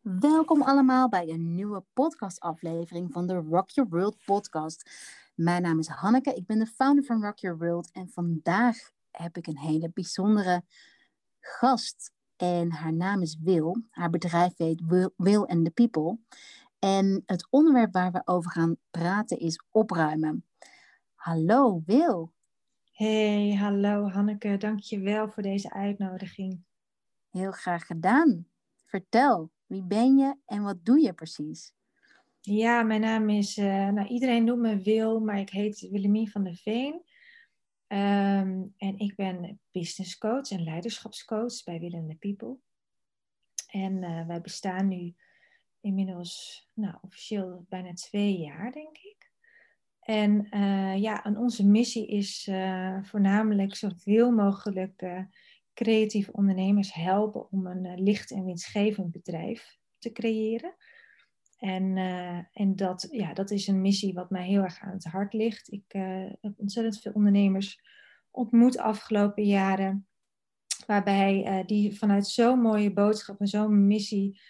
Welkom allemaal bij een nieuwe podcastaflevering van de Rock Your World podcast. Mijn naam is Hanneke, ik ben de founder van Rock Your World en vandaag heb ik een hele bijzondere gast. En haar naam is Wil. Haar bedrijf heet Will, Will and the People. En het onderwerp waar we over gaan praten is opruimen. Hallo Wil. Hey, hallo Hanneke. Dankjewel voor deze uitnodiging. Heel graag gedaan. Vertel, wie ben je en wat doe je precies? Ja, mijn naam is, uh, nou iedereen noemt me Wil, maar ik heet Willemien van der Veen. Um, en ik ben business coach en leiderschapscoach bij Will the People. En uh, wij bestaan nu inmiddels, nou officieel bijna twee jaar, denk ik. En uh, ja, en onze missie is voornamelijk zoveel mogelijk creatieve ondernemers helpen om een uh, licht en winstgevend bedrijf te creëren. En, uh, en dat, ja, dat is een missie wat mij heel erg aan het hart ligt. Ik uh, heb ontzettend veel ondernemers ontmoet afgelopen jaren, waarbij die vanuit zo'n mooie boodschap en zo'n missie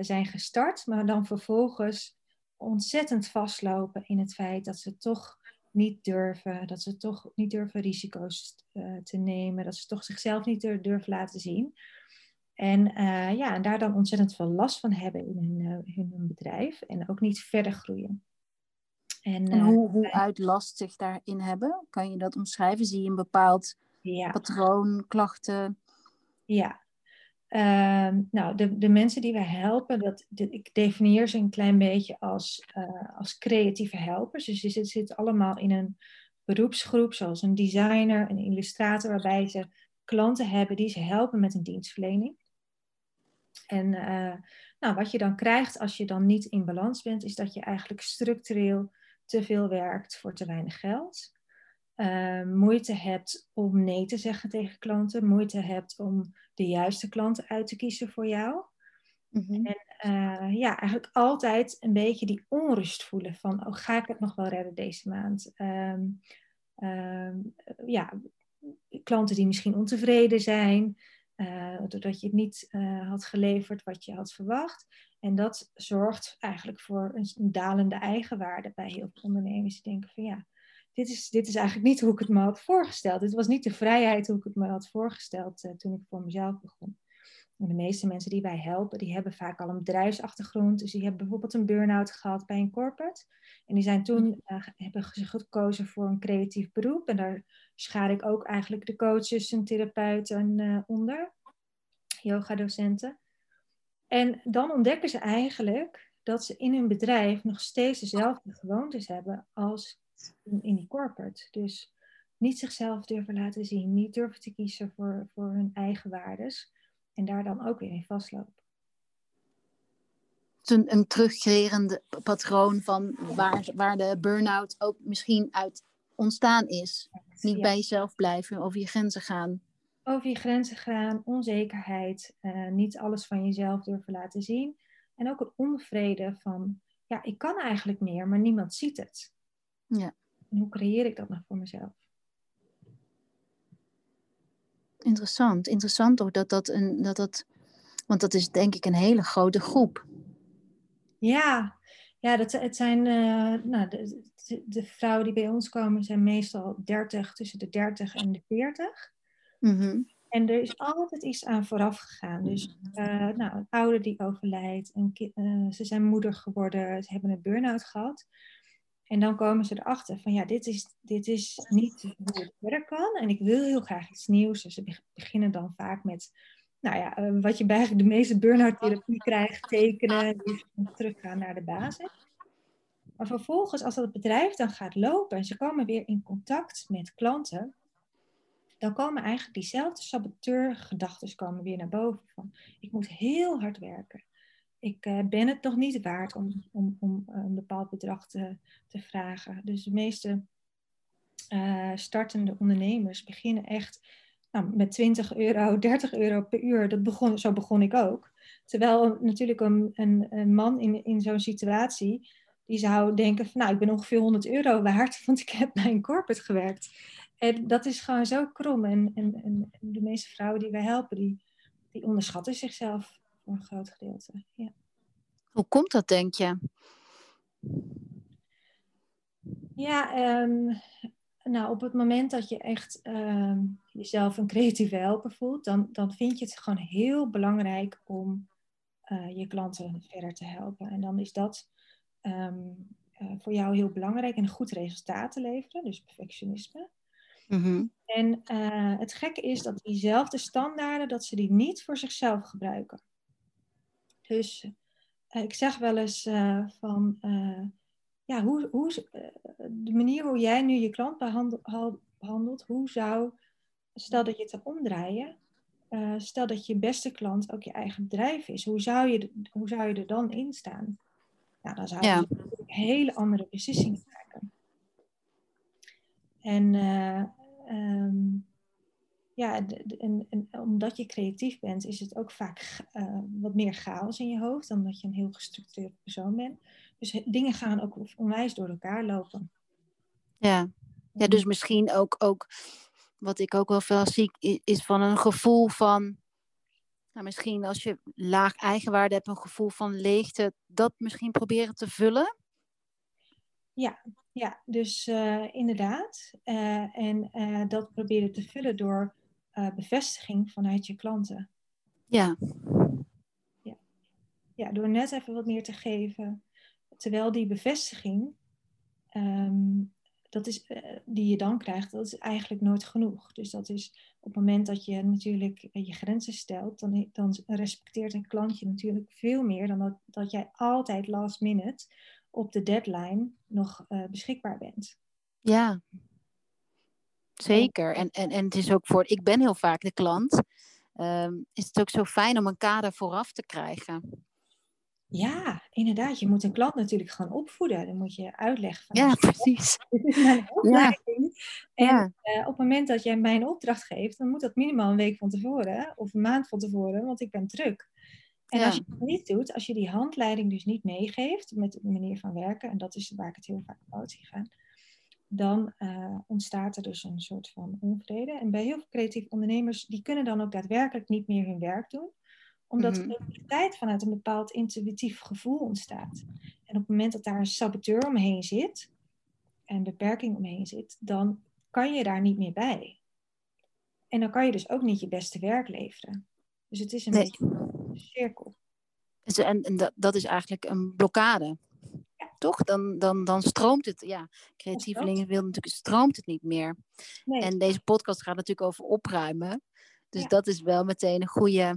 zijn gestart, maar dan vervolgens ontzettend vastlopen in het feit dat ze toch niet durven, dat ze toch niet durven risico's uh, te nemen, dat ze toch zichzelf niet durven laten zien. En, uh, ja, en daar dan ontzettend veel last van hebben in hun, in hun bedrijf en ook niet verder groeien. En, en hoe, hoe uit last zich daarin hebben? Kan je dat omschrijven? Zie je een bepaald ja. patroon, klachten? Ja, Uh, nou, de, de mensen die wij helpen, dat, ik definieer ze een klein beetje als, uh, als creatieve helpers. Dus ze zitten allemaal in een beroepsgroep, zoals een designer, een illustrator, waarbij ze klanten hebben die ze helpen met een dienstverlening. En uh, nou, wat je dan krijgt als je dan niet in balans bent, is dat je eigenlijk structureel te veel werkt voor te weinig geld. Uh, moeite hebt om nee te zeggen tegen klanten, moeite hebt om de juiste klanten uit te kiezen voor jou. Mm-hmm. En uh, ja, eigenlijk altijd een beetje die onrust voelen van, oh, ga ik het nog wel redden deze maand? Um, um, ja, klanten die misschien ontevreden zijn, uh, doordat je het niet uh, had geleverd wat je had verwacht. En dat zorgt eigenlijk voor een dalende eigenwaarde bij heel veel ondernemers. Die denken van ja, dit is, dit is eigenlijk niet hoe ik het me had voorgesteld. Dit was niet de vrijheid hoe ik het me had voorgesteld uh, toen ik voor mezelf begon. En de meeste mensen die wij helpen, die hebben vaak al een bedrijfsachtergrond. Dus die hebben bijvoorbeeld een burn-out gehad bij een corporate. En die zijn toen, uh, hebben ze gekozen voor een creatief beroep. En daar schaar ik ook eigenlijk de coaches en therapeuten uh, onder. Yoga-docenten. En dan ontdekken ze eigenlijk dat ze in hun bedrijf nog steeds dezelfde gewoontes hebben als in, die corporate. Dus niet zichzelf durven laten zien, niet durven te kiezen voor, voor hun eigen waardes en daar dan ook weer in vastlopen. Een, een terugkerend patroon van waar, waar de burn-out ook misschien uit ontstaan is. Niet bij jezelf blijven, over je grenzen gaan. Over je grenzen gaan, onzekerheid, uh, niet alles van jezelf durven laten zien. En ook een onvrede van, ja, ik kan eigenlijk meer, maar niemand ziet het. Ja. En hoe creëer ik dat nog voor mezelf? Interessant. Interessant ook dat dat een. Dat dat, want dat is denk ik een hele grote groep. Ja, ja dat, het zijn. Uh, nou, de, de, de, vrouwen die bij ons komen zijn meestal 30, tussen de 30 en de 40. Mm-hmm. En er is altijd iets aan vooraf gegaan. Dus uh, nou, een ouder die overlijdt, een uh, ze zijn moeder geworden, ze hebben een burn-out gehad. En dan komen ze erachter van ja, dit is, dit is niet hoe het verder kan. En ik wil heel graag iets nieuws. Dus ze beginnen dan vaak met, nou ja, eh, wat je bij de meeste burn-out therapie krijgt, tekenen. Dus teruggaan naar de basis. Maar vervolgens, als dat bedrijf dan gaat lopen en ze komen weer in contact met klanten, dan komen eigenlijk diezelfde saboteurgedachten weer naar boven. Van, ik moet heel hard werken ik uh, ben het nog niet waard om, om, om eh, een bepaald bedrag te, te vragen. Dus de meeste uh, startende ondernemers beginnen echt nou, met 20 euro, 30 euro per uur. Dat begon, zo begon ik ook. Terwijl natuurlijk een, een, een man in, in zo'n situatie, die zou denken van nou, ik ben ongeveer 100 euro waard, want ik heb bij een corporate gewerkt. En dat is gewoon zo krom. En, en, en de meeste vrouwen die wij helpen, die, die onderschatten zichzelf voor een groot gedeelte. Ja. Hoe komt dat, denk je? Ja, um, nou, op het moment dat je echt ehm, jezelf een creatieve helper voelt, dan, dan vind je het gewoon heel belangrijk om uh, je klanten verder te helpen. En dan is dat um, uh, voor jou heel belangrijk en een goed resultaat te leveren, dus perfectionisme. Mm-hmm. En uh, het gekke is dat diezelfde standaarden, dat ze die niet voor zichzelf gebruiken. Dus ik zeg wel eens van ja, hoe, hoe, eh, de manier hoe jij nu je klant behandelt, hoe zou, stel dat je het zou omdraaien, stel dat je beste klant ook je eigen bedrijf is, hoe zou je, hoe zou je er dan in staan? Nou, dan zou je ja. een hele andere beslissingen maken. En um, ja, en, en, omdat je creatief bent, is het ook vaak uh, wat meer chaos in je hoofd dan dat je een heel gestructureerd persoon bent. Dus dingen gaan ook onwijs door elkaar lopen. Ja, ja dus misschien ook, ook wat ik ook wel veel zie, is van een gevoel van, nou, misschien als je laag eigenwaarde hebt, een gevoel van leegte, dat misschien proberen te vullen? Ja, ja dus uh, inderdaad. Uh, en uh, dat proberen te vullen door bevestiging vanuit je klanten. Ja. ja. Ja, door net even wat meer te geven. Terwijl die bevestiging, um, dat is, uh, die je dan krijgt, dat is eigenlijk nooit genoeg. Dus dat is op het moment dat je natuurlijk je grenzen stelt, dan, dan respecteert een klant je natuurlijk veel meer dan dat, dat jij altijd last minute op de deadline nog uh, beschikbaar bent. Ja, zeker. En, en, en het is ook voor, ik ben heel vaak de klant. Um, is het ook zo fijn om een kader vooraf te krijgen. Ja, inderdaad. Je moet een klant natuurlijk gaan opvoeden. Dan moet je uitleggen. Van, ja, precies. Dit is mijn opleiding. En ja. uh, op het moment dat jij mij een opdracht geeft, dan moet dat minimaal een week van tevoren of een maand van tevoren, want ik ben druk. En ja. als je het niet doet, als je die handleiding dus niet meegeeft met de manier van werken, en dat is waar ik het heel vaak fout zie gaan, dan uh, ontstaat er dus een soort van onvrede. En bij heel veel creatieve ondernemers, die kunnen dan ook daadwerkelijk niet meer hun werk doen omdat mm -hmm. de tijd vanuit een bepaald intuïtief gevoel ontstaat. En op het moment dat daar een saboteur omheen zit, en beperking omheen zit, dan kan je daar niet meer bij. En dan kan je dus ook niet je beste werk leveren. Dus het is een nee. beetje een cirkel. En, en dat, dat is eigenlijk een blokkade. Toch? Dan, dan, dan stroomt het. Ja, creatievelingen willen natuurlijk, stroomt het niet meer. Nee. En deze podcast gaat natuurlijk over opruimen. Dus ja. dat is wel meteen een goede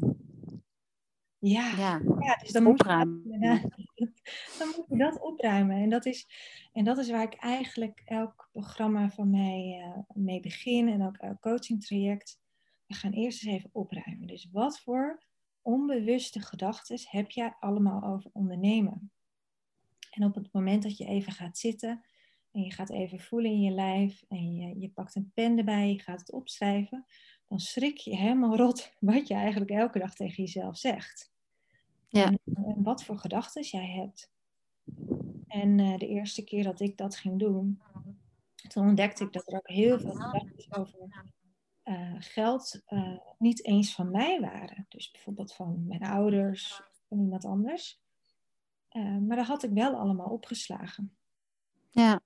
ja, ja. ja dus dan moet, je, dan moet je dat opruimen. En dat, is, en dat is waar ik eigenlijk elk programma van mij uh, mee begin en ook elk coaching traject. We gaan eerst eens even opruimen. Dus wat voor onbewuste gedachten heb jij allemaal over ondernemen? En op het moment dat je even gaat zitten en je gaat even voelen in je lijf en je, je pakt een pen erbij, je gaat het opschrijven, dan schrik je helemaal rot wat je eigenlijk elke dag tegen jezelf zegt. Ja. En, en wat voor gedachten jij hebt. En uh, de eerste keer dat ik dat ging doen, toen ontdekte ik dat er ook heel veel gedachten over uh, geld uh, niet eens van mij waren. Dus bijvoorbeeld van mijn ouders, van iemand anders. Maar dat had ik wel allemaal opgeslagen. Ja,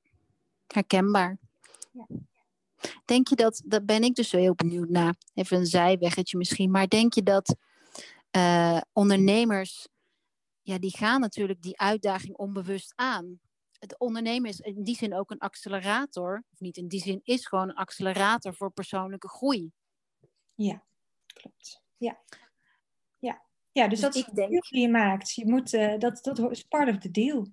herkenbaar. Ja. Denk je dat, dat ben ik dus heel benieuwd naar, even een zijweggetje misschien, maar denk je dat uh, ondernemers, ja, die gaan natuurlijk die uitdaging onbewust aan. Het ondernemen is in die zin ook een accelerator, of niet in die zin, is gewoon een accelerator voor persoonlijke groei. Ja, klopt. Ja. Ja, dus, dus dat is de deal die je maakt. Je moet, uh, dat, dat is part of the deal.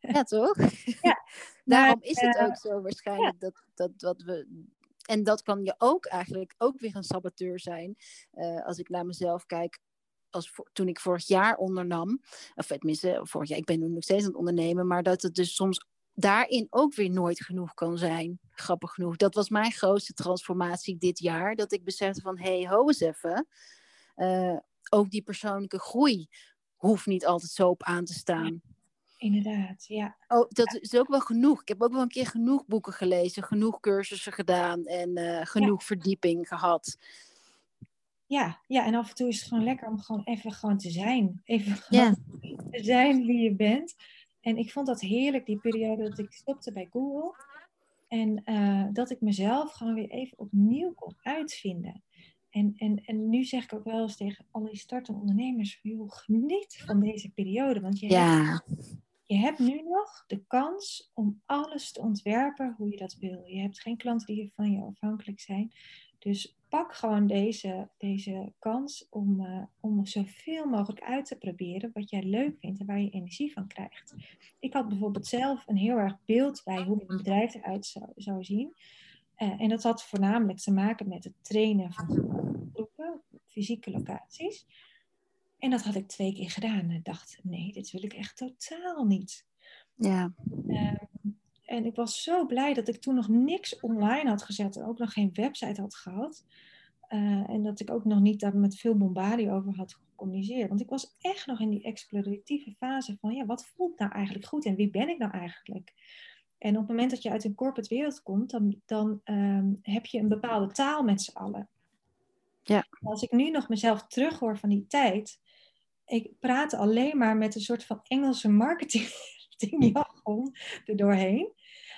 Ja, toch? Ja. Daarom is het uh, ook zo waarschijnlijk ja. dat, dat wat we en dat kan je ook eigenlijk ook weer een saboteur zijn. Uh, als ik naar mezelf kijk, als voor, toen ik vorig jaar ondernam, of tenminste, vorig jaar, ik ben nu nog steeds aan het ondernemen, maar dat het dus soms daarin ook weer nooit genoeg kan zijn. Grappig genoeg. Dat was mijn grootste transformatie dit jaar. Dat ik besefte van, hé, hey, ho eens even. Uh, ook die persoonlijke groei hoeft niet altijd zo op aan te staan. Inderdaad, ja. Oh, dat is ook wel genoeg. Ik heb ook wel een keer genoeg boeken gelezen, genoeg cursussen gedaan en uh, genoeg ja. verdieping gehad ja, ja, en af en toe is het gewoon lekker om gewoon even gewoon te zijn. Even gewoon, zijn wie je bent. En ik vond dat heerlijk, die periode dat ik stopte bij Google. En uh, dat ik mezelf gewoon weer even opnieuw kon uitvinden. En, en, en nu zeg ik ook wel eens tegen alle startende ondernemers: joh, geniet van deze periode. Want je, ja. hebt, je hebt nu nog de kans om alles te ontwerpen hoe je dat wil. Je hebt geen klanten die van je afhankelijk zijn. Dus pak gewoon deze, deze kans om, uh, om zoveel mogelijk uit te proberen wat jij leuk vindt en waar je energie van krijgt. Ik had bijvoorbeeld zelf een heel erg beeld bij hoe een bedrijf eruit zou, zou zien. Uh, en dat had voornamelijk te maken met het trainen van groepen, fysieke locaties. En dat had ik twee keer gedaan en dacht, nee, dit wil ik echt totaal niet. Ja. Uh, en ik was zo blij dat ik toen nog niks online had gezet en ook nog geen website had gehad. Uh, en dat ik ook nog niet daar met veel bombardie over had gecommuniceerd. Want ik was echt nog in die exploratieve fase van, ja, wat voelt nou eigenlijk goed en wie ben ik nou eigenlijk? En op het moment dat je uit een corporate wereld komt, dan, dan um, heb je een bepaalde taal met z'n allen. Ja. Als ik nu nog mezelf terughoor van die tijd, ik praat alleen maar met een soort van Engelse marketingjargon er doorheen.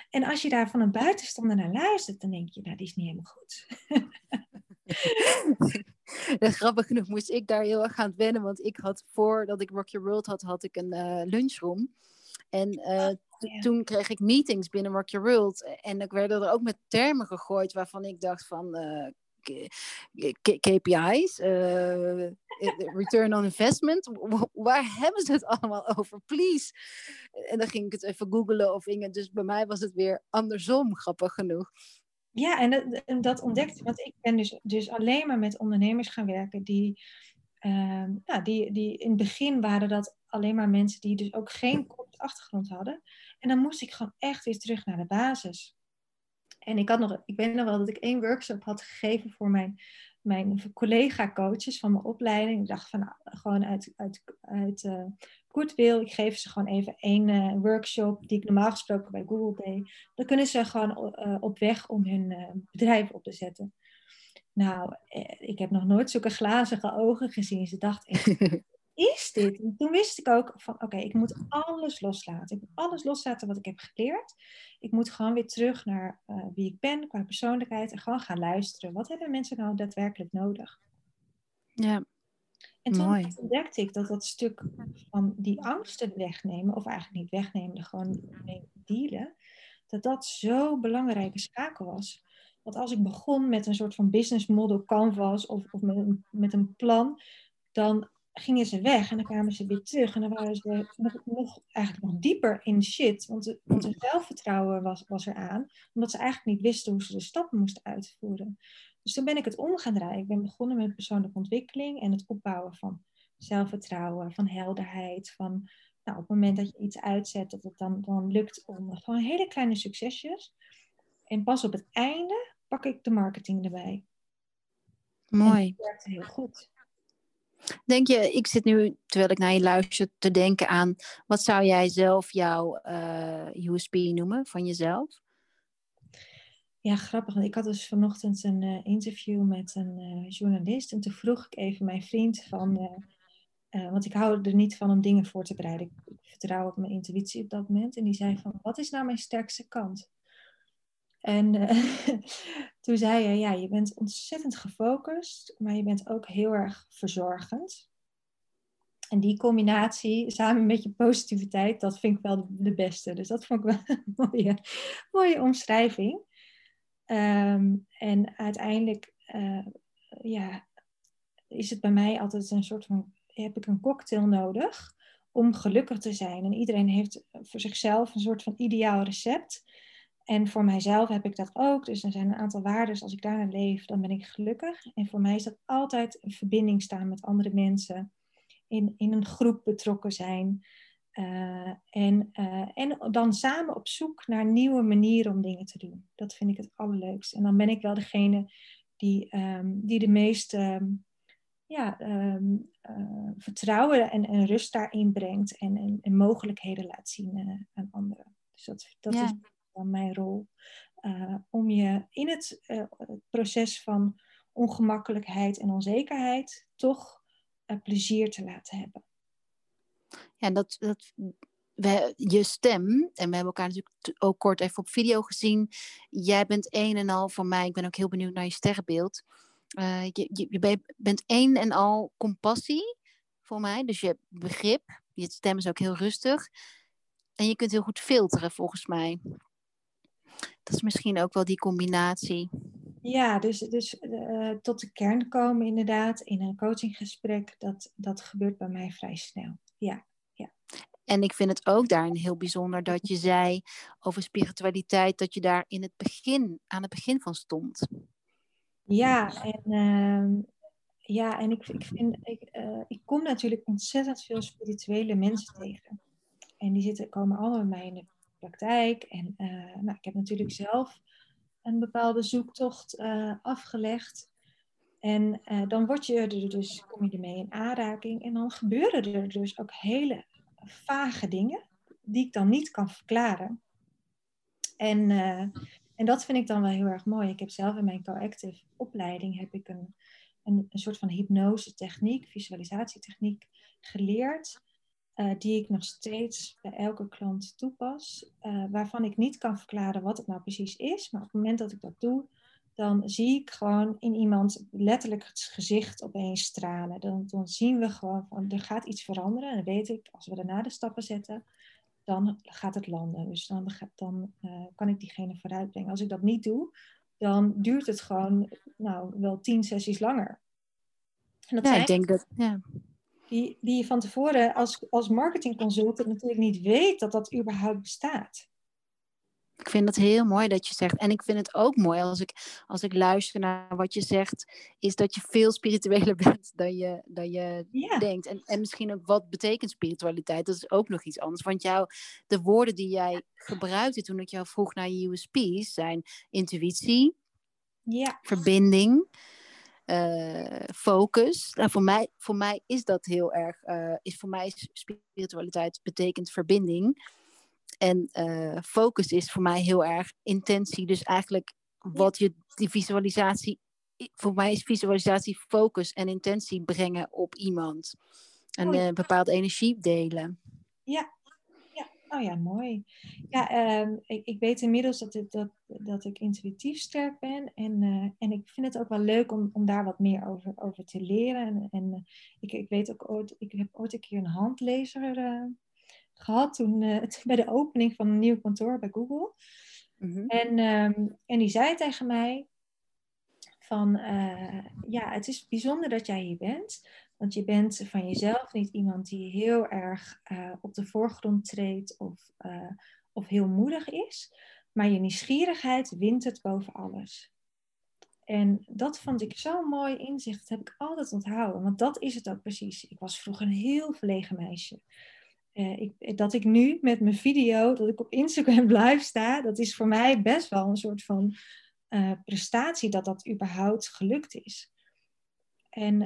En als je daar van een buitenstander naar luistert, dan denk je, nou, die is niet helemaal goed. grappig genoeg moest ik daar heel erg aan wennen, want ik had voordat ik Rock Your World had, had ik een uh, lunchroom. En uh, toen kreeg ik meetings binnen Rock Your World. En ik werden er ook met termen gegooid waarvan ik dacht van, uh, KPI's, uh, return on investment. Waar hebben ze het allemaal over? Please. En dan ging ik het even googlen of Inge. Dus bij mij was het weer andersom, grappig genoeg. Ja, en dat, en dat ontdekte Want ik ben dus, dus alleen maar met ondernemers gaan werken die, uh, nou, die, die in het begin waren dat alleen maar mensen die dus ook geen achtergrond hadden. En dan moest ik gewoon echt weer terug naar de basis. En ik, had nog, ik weet nog wel dat ik één workshop had gegeven voor mijn, mijn collega-coaches van mijn opleiding. Ik dacht van, nou, gewoon uit, uit, uit uh, goodwill, ik geef ze gewoon even één uh, workshop die ik normaal gesproken bij Google deed. Dan kunnen ze gewoon uh, op weg om hun bedrijf op te zetten. Nou, ik heb nog nooit zulke glazige ogen gezien. Ze dacht echt, is dit? En toen wist ik ook van, oké, ik moet alles loslaten. Ik moet alles loslaten wat ik heb geleerd. Ik moet gewoon weer terug naar uh, wie ik ben qua persoonlijkheid en gewoon gaan luisteren. Wat hebben mensen nou daadwerkelijk nodig? Ja. En toen ontdekte ik dat dat stuk van die angsten wegnemen, of eigenlijk niet wegnemen, gewoon mee dealen, dat dat zo'n belangrijke schakel was. Want als ik begon met een soort van business model canvas of, of met, een, met een plan, dan gingen ze weg en dan kwamen ze weer terug. En dan waren ze nog, nog eigenlijk nog dieper in shit. Want, want hun zelfvertrouwen was, was er aan. Omdat ze eigenlijk niet wisten hoe ze de stappen moesten uitvoeren. Dus toen ben ik het om gaan draaien. Ik ben begonnen met persoonlijke ontwikkeling en het opbouwen van zelfvertrouwen, van helderheid. Van nou, op het moment dat je iets uitzet, dat het dan, dan lukt om gewoon hele kleine succesjes. En pas op het einde pak ik de marketing erbij. Mooi. dat werkte heel goed. Denk je, ik zit nu, terwijl ik naar je luister, te denken aan, wat zou jij zelf jouw uh, eh, USP noemen van jezelf? Ja, grappig. Ik had dus vanochtend een uh, interview met een uh, journalist. En toen vroeg ik even mijn vriend van... want ik hou er niet van om dingen voor te bereiden. Ik, ik vertrouw op mijn intuïtie op dat moment. En die zei van, wat is nou mijn sterkste kant? En uh, toen zei hij, ja, je bent ontzettend gefocust, maar je bent ook heel erg verzorgend. En die combinatie samen met je positiviteit, dat vind ik wel de, beste. Dus dat vond ik wel een mooie, mooie omschrijving. Um, en uiteindelijk uh, ja, is het bij mij altijd een soort van, heb ik een cocktail nodig om gelukkig te zijn. En iedereen heeft voor zichzelf een soort van ideaal recept. En voor mijzelf heb ik dat ook. Dus er zijn een aantal waarden. Als ik daarna leef, dan ben ik gelukkig. En voor mij is dat altijd een verbinding staan met andere mensen. In, in een groep betrokken zijn. Uh, en, uh, en dan samen op zoek naar nieuwe manieren om dingen te doen. Dat vind ik het allerleukst. En dan ben ik wel degene die, um, die de meeste um, ja, um, uh, vertrouwen en, en, rust daarin brengt. En, en, en mogelijkheden laat zien aan anderen. Dus dat, dat ja. is mijn rol. Uh, om je in het, uh, proces van ongemakkelijkheid en onzekerheid toch uh, plezier te laten hebben. Ja, dat, dat, we, je stem, en we hebben elkaar natuurlijk ook kort even op video gezien. Jij bent een en al voor mij, ik ben ook heel benieuwd naar je sterrenbeeld. Uh, je, je, je, bent een en al compassie voor mij, dus je hebt begrip. Je stem is ook heel rustig. En je kunt heel goed filteren, volgens mij. Dat is misschien ook wel die combinatie. Ja, dus, dus uh, tot de kern komen inderdaad in een coachinggesprek, dat, dat gebeurt bij mij vrij snel. Ja, ja. En ik vind het ook daarin heel bijzonder dat je zei over spiritualiteit, dat je daar in het begin, aan het begin van stond. Ja, en, uh, ja, en ik, ik, vind, ik, uh, ik kom natuurlijk ontzettend veel spirituele mensen tegen. En die zitten, komen allemaal bij mij in de praktijk. En uh, nou, ik heb natuurlijk zelf een bepaalde zoektocht uh, afgelegd. En uh, dan word je er dus, kom je ermee in aanraking. En dan gebeuren er dus ook hele vage dingen die ik dan niet kan verklaren. En, en dat vind ik dan wel heel erg mooi. Ik heb zelf in mijn co-active opleiding heb ik een, een, een soort van hypnose techniek, visualisatietechniek geleerd. Uh, die ik nog steeds bij elke klant toepas, uh, waarvan ik niet kan verklaren wat het nou precies is. Maar op het moment dat ik dat doe, dan zie ik gewoon in iemand letterlijk het gezicht opeens stralen. Dan, dan zien we gewoon van er gaat iets veranderen. En dan weet ik, als we daarna de stappen zetten, dan gaat het landen. Dus dan, dan uh, kan ik diegene vooruitbrengen. Als ik dat niet doe, dan duurt het gewoon nou, wel tien sessies langer. En dat ja, ik denk dat. Ja die, die je van tevoren als, als marketingconsultant natuurlijk niet weet dat dat überhaupt bestaat. Ik vind het heel mooi dat je zegt. En ik vind het ook mooi als ik, als ik luister naar wat je zegt, is dat je veel spiritueler bent dan je, dan je denkt. En, en misschien ook wat betekent spiritualiteit. Dat is ook nog iets anders. Want jou, de woorden die jij gebruikte toen ik jou vroeg naar je USP's zijn intuïtie, ja. verbinding, uh, focus. Nou, voor, mij, voor mij is dat heel erg, uh, is voor mij spiritualiteit betekent verbinding. En uh, focus is voor mij heel erg intentie. Dus eigenlijk wat je die visualisatie, voor mij is visualisatie focus en intentie brengen op iemand. En oh, ja. bepaalde energie delen. Ja, Oh ja, mooi. Ja, uh, ik, ik, weet inmiddels dat, ik, dat, dat ik intuïtief sterk ben. En, uh, en ik vind het ook wel leuk om, om daar wat meer over, over te leren. En, en uh, ik, ik weet ook ooit, ik heb ooit een keer een handlezer eh, gehad toen, bij de opening van een nieuw kantoor bij Google. Mm -hmm. en, um, en die zei tegen mij van, ja, het is bijzonder dat jij hier bent. Want je bent van jezelf niet iemand die heel erg uh, op de voorgrond treedt of, uh, of heel moedig is. Maar je nieuwsgierigheid wint het boven alles. En dat vond ik zo'n mooi inzicht. Dat heb ik altijd onthouden. Want dat is het ook precies. Ik was vroeger een heel verlegen meisje. Uh, ik, dat ik nu met mijn video, dat ik op Instagram live sta, dat is voor mij best wel een soort van prestatie dat dat überhaupt gelukt is. En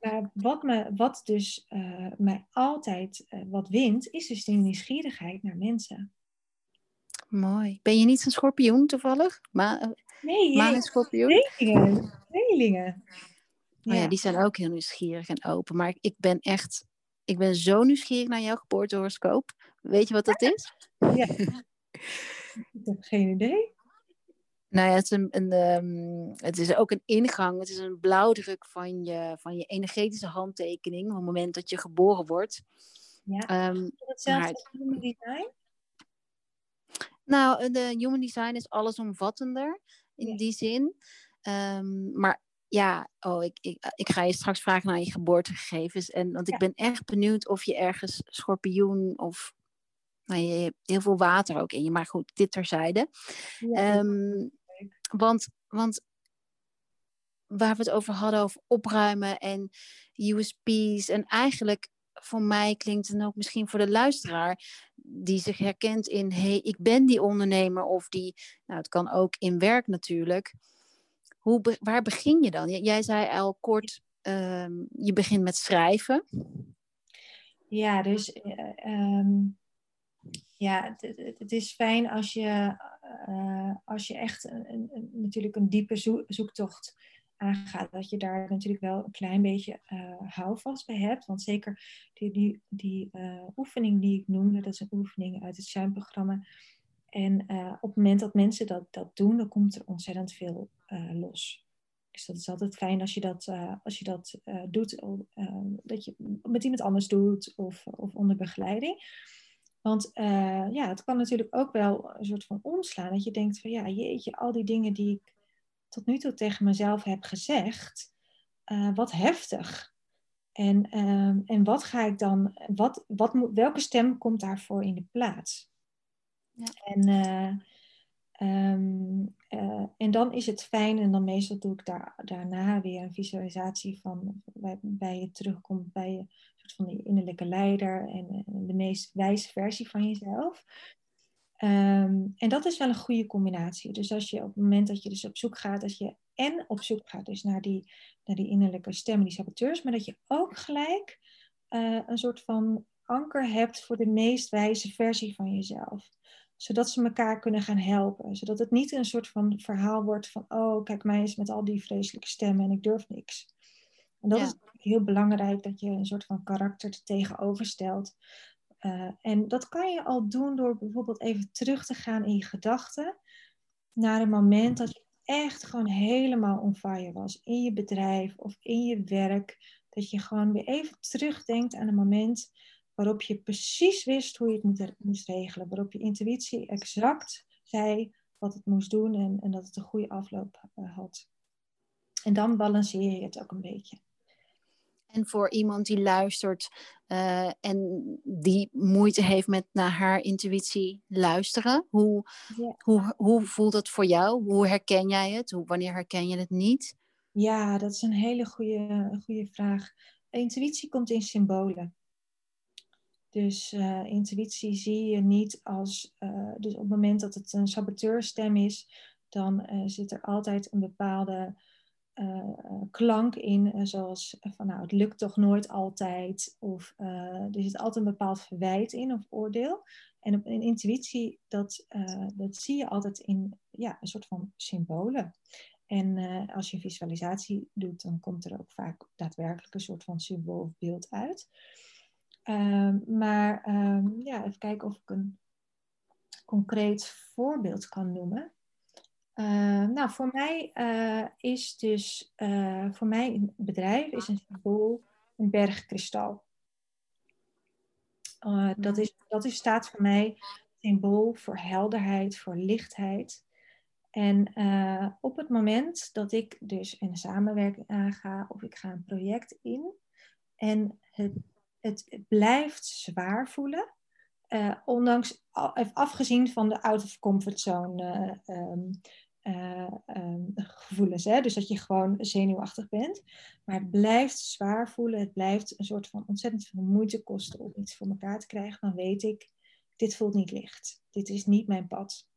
uh, wat, me, wat dus uh, mij altijd uh, wat wint, is dus die nieuwsgierigheid naar mensen. Mooi. Ben je niet een schorpioen toevallig? Nee, maan een schorpioen? Tweelingen. Tweelingen. Oh ja, die zijn ook heel nieuwsgierig en open. Maar ik, ik ben echt, ik ben zo nieuwsgierig naar jouw geboortehoroscoop. Weet je wat dat is? Ja. ik heb geen idee. Nou ja, het is, een, een um, het is ook een ingang. Het is een blauwdruk van je, van je energetische handtekening op het moment dat je geboren wordt. Ja. Um, hetzelfde als human design? Nou, de human design is allesomvattender in ja. die zin. Um, maar ja, oh, ik, ik, ik ga je straks vragen naar je geboortegegevens. En, want ik ben echt benieuwd of je ergens schorpioen of nou, je hebt heel veel water ook in je. Maar goed, dit terzijde. Ja. Um, want, want waar we het over hadden, over opruimen en USP's. En eigenlijk voor mij klinkt het ook misschien voor de luisteraar die zich herkent in hey, ik ben die ondernemer of die, nou het kan ook in werk natuurlijk. Hoe, waar begin je dan? Jij zei al kort, um, je begint met schrijven. Ja, dus um, ja, het, is fijn als je, uh, als je echt een, een, natuurlijk een diepe zoektocht aangaat, dat je daar natuurlijk wel een klein beetje uh, houvast bij hebt. Want zeker die, die, die uh, oefening die ik noemde, dat is een oefening uit het Shine-programma. En op het moment dat mensen dat, dat doen, dan komt er ontzettend veel los. Dus dat is altijd fijn als je dat, als je dat doet, dat je met iemand anders doet of, of onder begeleiding. Want ja, het kan natuurlijk ook wel een soort van omslaan. Dat je denkt van ja, jeetje, al die dingen die ik tot nu toe tegen mezelf heb gezegd, uh, wat heftig. En, uh, en wat ga ik dan, wat, wat moet, welke stem komt daarvoor in de plaats? Ja. En, uh, um, en dan is het fijn, en dan meestal doe ik daar, daarna weer een visualisatie van bij, bij je terugkomt bij je soort van die innerlijke leider en de meest wijze versie van jezelf. Ehm, en dat is wel een goede combinatie. Dus als je op het moment dat je dus op zoek gaat, dat je en op zoek gaat dus naar die, naar die innerlijke stemmen, die saboteurs, maar dat je ook gelijk uh, een soort van anker hebt voor de meest wijze versie van jezelf. Zodat ze elkaar kunnen gaan helpen. Zodat het niet een soort van verhaal wordt van, oh kijk mij eens met al die vreselijke stemmen en ik durf niks. En dat is heel belangrijk dat je een soort van karakter tegenover stelt. Uh, en dat kan je al doen door bijvoorbeeld even terug te gaan in je gedachten naar een moment dat je echt gewoon helemaal on fire was in je bedrijf of in je werk. Dat je gewoon weer even terugdenkt aan een moment waarop je precies wist hoe je het moest regelen. Waarop je intuïtie exact zei wat het moest doen en, en dat het een goede afloop uh, had. En dan balanceer je het ook een beetje. En voor iemand die luistert uh, en die moeite heeft met naar haar intuïtie luisteren, hoe, hoe, hoe voelt dat voor jou? Hoe herken jij het? Hoe, wanneer herken je het niet? Ja, dat is een hele goede, goede vraag. Intuïtie komt in symbolen. Dus uh, intuïtie zie je niet als. Uh, dus op het moment dat het een saboteurstem is, dan zit er altijd een bepaalde uh, klank in, uh, zoals van nou, het lukt toch nooit altijd, of er zit altijd een bepaald verwijt in of oordeel. En op een intuïtie, dat, dat zie je altijd in ja, een soort van symbolen. En als je visualisatie doet, dan komt er ook vaak daadwerkelijk een soort van symbool of beeld uit. Ehm, maar um, ja, even kijken of ik een concreet voorbeeld kan noemen. Uh, nou, voor mij uh, is dus, uh, voor mij een bedrijf is een symbool een berg kristal. dat, is, dat is, staat voor mij symbool voor helderheid, voor lichtheid. En op het moment dat ik dus een samenwerking aanga of ik ga een project in en het, het, blijft zwaar voelen, ondanks, afgezien van de out of comfort zone um, uh, um, gevoelens. Hè? Dus dat je gewoon zenuwachtig bent. Maar het blijft zwaar voelen. Het blijft een soort van ontzettend veel moeite kosten om iets voor elkaar te krijgen. Dan weet ik, dit voelt niet licht. Dit is niet mijn pad.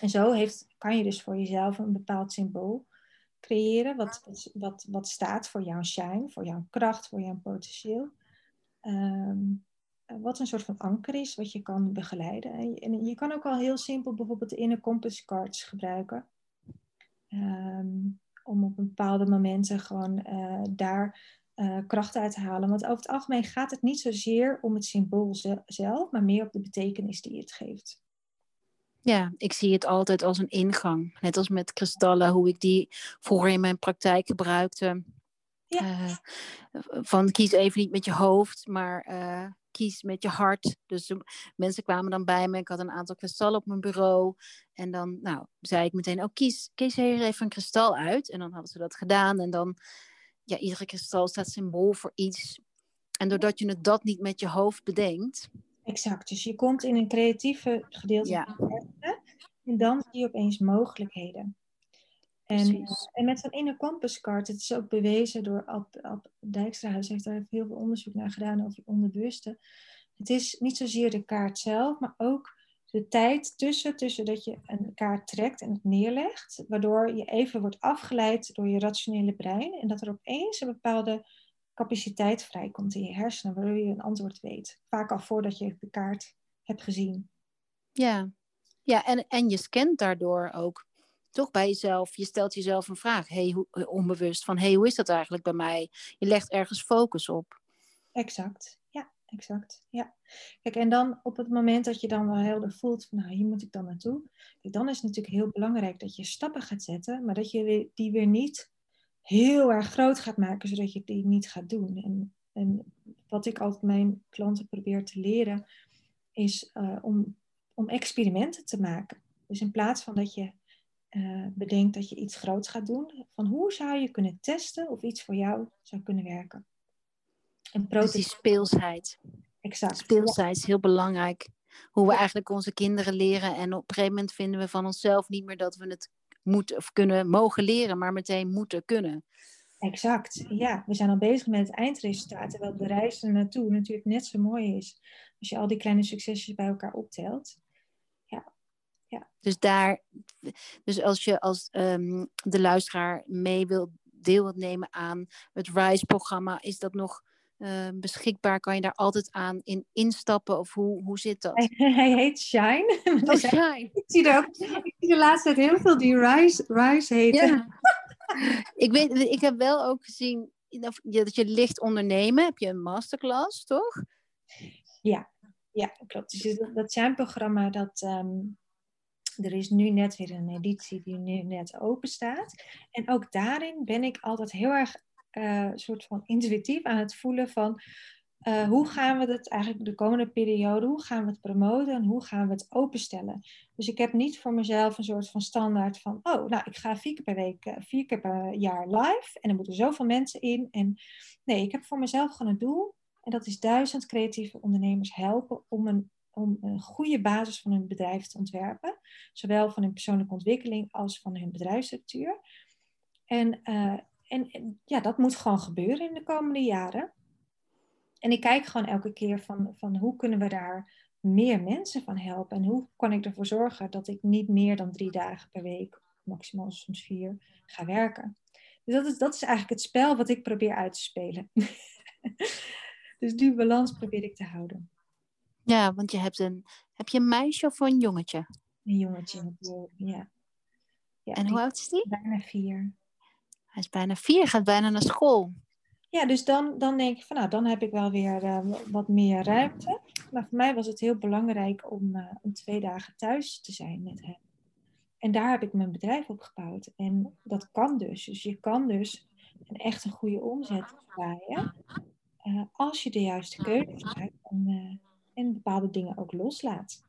En zo heeft, kan je dus voor jezelf een bepaald symbool creëren. Wat, wat, wat staat voor jouw shine, voor jouw kracht, voor jouw potentieel. Um, eh, wat een soort van anker is, wat je kan begeleiden. En je kan ook al heel simpel bijvoorbeeld de inner compass cards gebruiken. Ehm, om op bepaalde momenten gewoon uh, daar uh, kracht uit te halen. Want over het algemeen gaat het niet zozeer om het symbool zelf, maar meer op de betekenis die het geeft. Ja, ik zie het altijd als een ingang. Net als met kristallen, hoe ik die vroeger in mijn praktijk gebruikte. Ja. van kies even niet met je hoofd, maar kies met je hart. Dus mensen kwamen dan bij me. Ik had een aantal kristallen op mijn bureau. En dan nou, zei ik meteen, oh kies, kies hier even een kristal uit. En dan hadden ze dat gedaan. En dan, ja, iedere kristal staat symbool voor iets. En doordat je het dat niet met je hoofd bedenkt. Exact, dus je komt in een creatieve gedeelte ja. en dan zie je opeens mogelijkheden. En, en met zo'n inner compass card, het is ook bewezen door Ab, Ab Dijkstrahuis, heeft daar heel veel onderzoek naar gedaan over het onderbewuste. Het is niet zozeer de kaart zelf, maar ook de tijd tussen, tussen dat je een kaart trekt en het neerlegt, waardoor je even wordt afgeleid door je rationele brein en dat er opeens een bepaalde capaciteit vrijkomt in je hersenen, waardoor je een antwoord weet. Vaak al voordat je de kaart hebt gezien. Ja, ja en, en je scant daardoor ook toch bij jezelf, je stelt jezelf een vraag, hey, hoe, eh, onbewust, van hey, hoe is dat eigenlijk bij mij? Je legt ergens focus op. Exact, ja, exact. Ja. Kijk, en dan op het moment dat je dan wel helder voelt van, nou, hier moet ik dan naartoe. Dan is het natuurlijk heel belangrijk dat je stappen gaat zetten, maar dat je die weer niet heel erg groot gaat maken, zodat je die niet gaat doen. En, en wat ik altijd mijn klanten probeer te leren, is uh, om, om experimenten te maken. Dus in plaats van dat je uh, bedenkt dat je iets groots gaat doen, van hoe zou je kunnen testen of iets voor jou zou kunnen werken. En dus die speelsheid. Exact. Speelsheid is heel belangrijk. Hoe we eigenlijk onze kinderen leren. En op een gegeven moment vinden we van onszelf niet meer dat we het moeten of kunnen mogen leren, maar meteen moeten kunnen. Exact, ja. We zijn al bezig met het eindresultaat, terwijl de reis er naartoe natuurlijk net zo mooi is. Als je al die kleine succesjes bij elkaar optelt. Ja. Dus daar, dus als je als ehm, de luisteraar mee wil deel wilt nemen aan het RISE-programma, is dat nog Ehm, beschikbaar? Kan je daar altijd aan in instappen? Of hoe, hoe zit dat? Hij, heet Shine. Oh, Shine. Ik zie, er ook, ik zie de laatste tijd heel veel die Rise, Rise heten. Ja. ik, weet, ik heb wel ook gezien dat je licht ondernemen. Heb je een masterclass, toch? Ja, ja klopt. Dus dat, dat zijn programma dat... Ehm, er is nu net weer een editie die nu net open staat. En ook daarin ben ik altijd heel erg uh, soort van intuïtief aan het voelen van uh, hoe gaan we het eigenlijk de komende periode, hoe gaan we het promoten en hoe gaan we het openstellen. Dus ik heb niet voor mezelf een soort van standaard van, oh, nou, ik ga vier keer per week, uh, vier keer per jaar live en er moeten zoveel mensen in. En nee, ik heb voor mezelf gewoon een doel en dat is duizend creatieve ondernemers helpen om een, om een goede basis van hun bedrijf te ontwerpen, zowel van hun persoonlijke ontwikkeling als van hun bedrijfsstructuur. En en, ja, dat moet gewoon gebeuren in de komende jaren. En ik kijk gewoon elke keer van, van hoe kunnen we daar meer mensen van helpen. En hoe kan ik ervoor zorgen dat ik niet meer dan drie dagen per week, maximaal soms vier, ga werken. Dus dat is, dat is eigenlijk het spel wat ik probeer uit te spelen. dus die balans probeer ik te houden. Ja, want je hebt een, heb je een meisje of een jongetje? Een jongetje, ja. ja en hoe oud is die? Bijna vier. Hij is bijna vier, gaat bijna naar school. Ja, dus dan, dan denk ik van nou, dan heb ik wel weer uh, wat meer ruimte. Maar voor mij was het heel belangrijk om, uh, om twee dagen thuis te zijn met hem. En daar heb ik mijn bedrijf op gebouwd. En dat kan dus. Dus je kan dus een echt een goede omzet draaien. Uh, als je de juiste keuzes maakt en, en bepaalde dingen ook loslaat.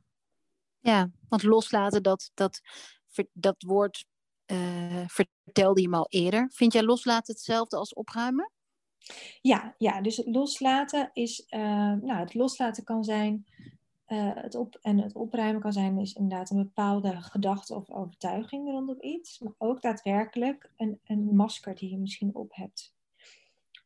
Ja, want loslaten, dat, dat, dat woord uh, vertelde je me al eerder. Vind jij loslaten hetzelfde als opruimen? Ja, ja dus het loslaten is, uh, nou, het loslaten kan zijn, uh, het op, en het opruimen kan zijn, is inderdaad een bepaalde gedachte of overtuiging rondom iets, maar ook daadwerkelijk een, een masker die je misschien op hebt.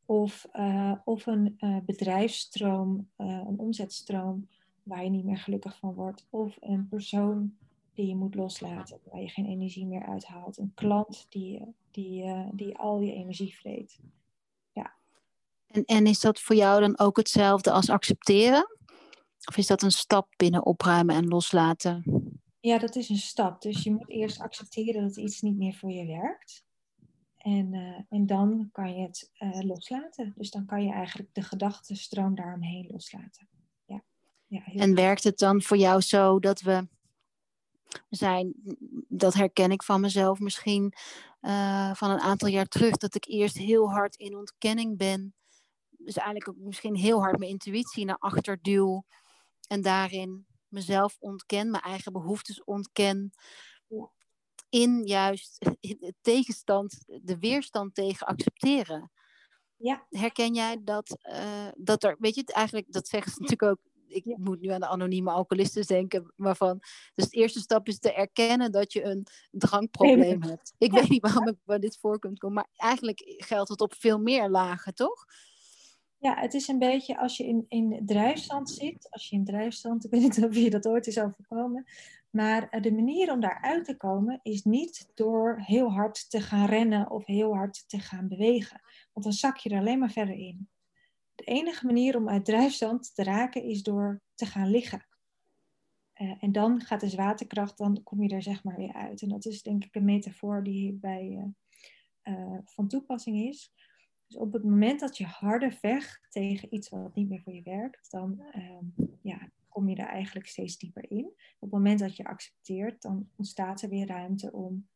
Of, uh, of een bedrijfsstroom, een omzetstroom waar je niet meer gelukkig van wordt. Of een persoon die je moet loslaten, waar je geen energie meer uithaalt. Een klant die, die, uh, die al je energie vreet. Ja. En, en is dat voor jou dan ook hetzelfde als accepteren? Of is dat een stap binnen opruimen en loslaten? Ja, dat is een stap. Dus je moet eerst accepteren dat iets niet meer voor je werkt. En, uh, en dan kan je het uh, loslaten. Dus dan kan je eigenlijk de gedachtenstroom daaromheen loslaten. Ja. Ja, en werkt het dan voor jou zo dat we zijn, dat herken ik van mezelf misschien uh, van een aantal jaar terug, dat ik eerst heel hard in ontkenning ben. Dus eigenlijk ook misschien heel hard mijn intuïtie naar achter duw en daarin mezelf ontken, mijn eigen behoeftes ontken. In juist de tegenstand, de weerstand tegen accepteren. Ja. Herken jij dat, uh, dat er, weet je, eigenlijk, dat zeggen ze natuurlijk ook ik moet nu aan de anonieme alcoholisten denken, waarvan. Dus de eerste stap is te erkennen dat je een drankprobleem hebt. Ik weet niet waarom ik bij dit voor kunt komen, maar eigenlijk geldt het op veel meer lagen, toch? Ja, het is een beetje als je in, in drijfstand zit. Als je in drijfstand, ik weet niet of je dat ooit is overkomen. Maar eh, de manier om daaruit te komen is niet door heel hard te gaan rennen of heel hard te gaan bewegen. Want dan zak je er alleen maar verder in. De enige manier om uit drijfstand te raken is door te gaan liggen. Eh, en dan gaat de zwaartekracht, dan kom je er zeg maar weer uit. En dat is denk ik een metafoor die bij uh, van toepassing is. Dus op het moment dat je harder vecht tegen iets wat niet meer voor je werkt, dan ehm, ja, kom je er eigenlijk steeds dieper in. Op het moment dat je accepteert, dan ontstaat er weer ruimte om,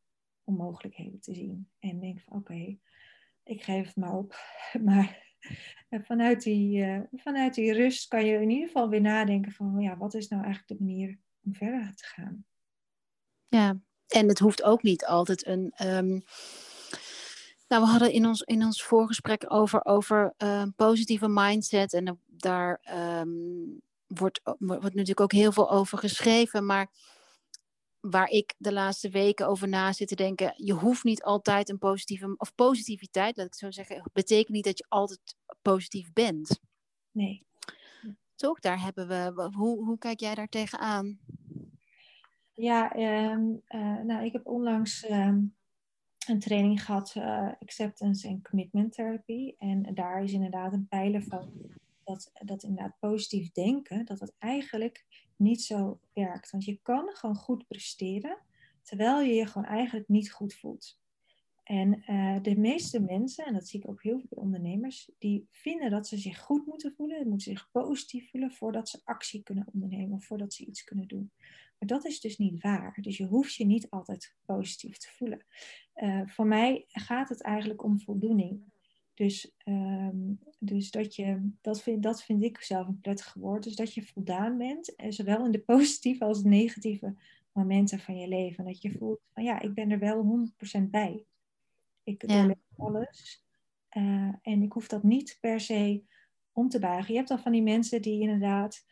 om mogelijkheden te zien. En denk van oké, ik geef het maar op. Maar vanuit die, uh, vanuit die rust kan je in ieder geval weer nadenken van ja, wat is nou eigenlijk de manier om verder te gaan. Ja, en het hoeft ook niet altijd een. Um... Nou, we hadden in ons, in ons voorgesprek over, over uh, positieve mindset. En daar um, wordt, wordt natuurlijk ook heel veel over geschreven. Maar waar ik de laatste weken over na zit te denken. Je hoeft niet altijd een positieve, of positiviteit, laat ik zo zeggen, betekent niet dat je altijd positief bent. Nee. Toch, daar hebben we, hoe, hoe kijk jij daar tegenaan? Ja, um, nou, ik heb onlangs ehm, een training gehad, uh, acceptance en commitment therapy. En daar is inderdaad een pijler van dat, dat inderdaad positief denken, dat het eigenlijk niet zo werkt. Want je kan gewoon goed presteren, terwijl je je gewoon eigenlijk niet goed voelt. En uh, de meeste mensen, en dat zie ik ook heel veel ondernemers, die vinden dat ze zich goed moeten voelen, moeten zich positief voelen voordat ze actie kunnen ondernemen of voordat ze iets kunnen doen. Maar dat is dus niet waar. Dus je hoeft je niet altijd positief te voelen. Uh, voor mij gaat het eigenlijk om voldoening. Dus, ehm, dus dat, je, dat, vind, dat vind ik zelf een prettig woord. Dus dat je voldaan bent, en zowel in de positieve als de negatieve momenten van je leven. Dat je voelt van ja, ik ben er wel 100% bij. Ik ja. alles. Uh, en ik hoef dat niet per se om te buigen. Je hebt dan van die mensen die inderdaad,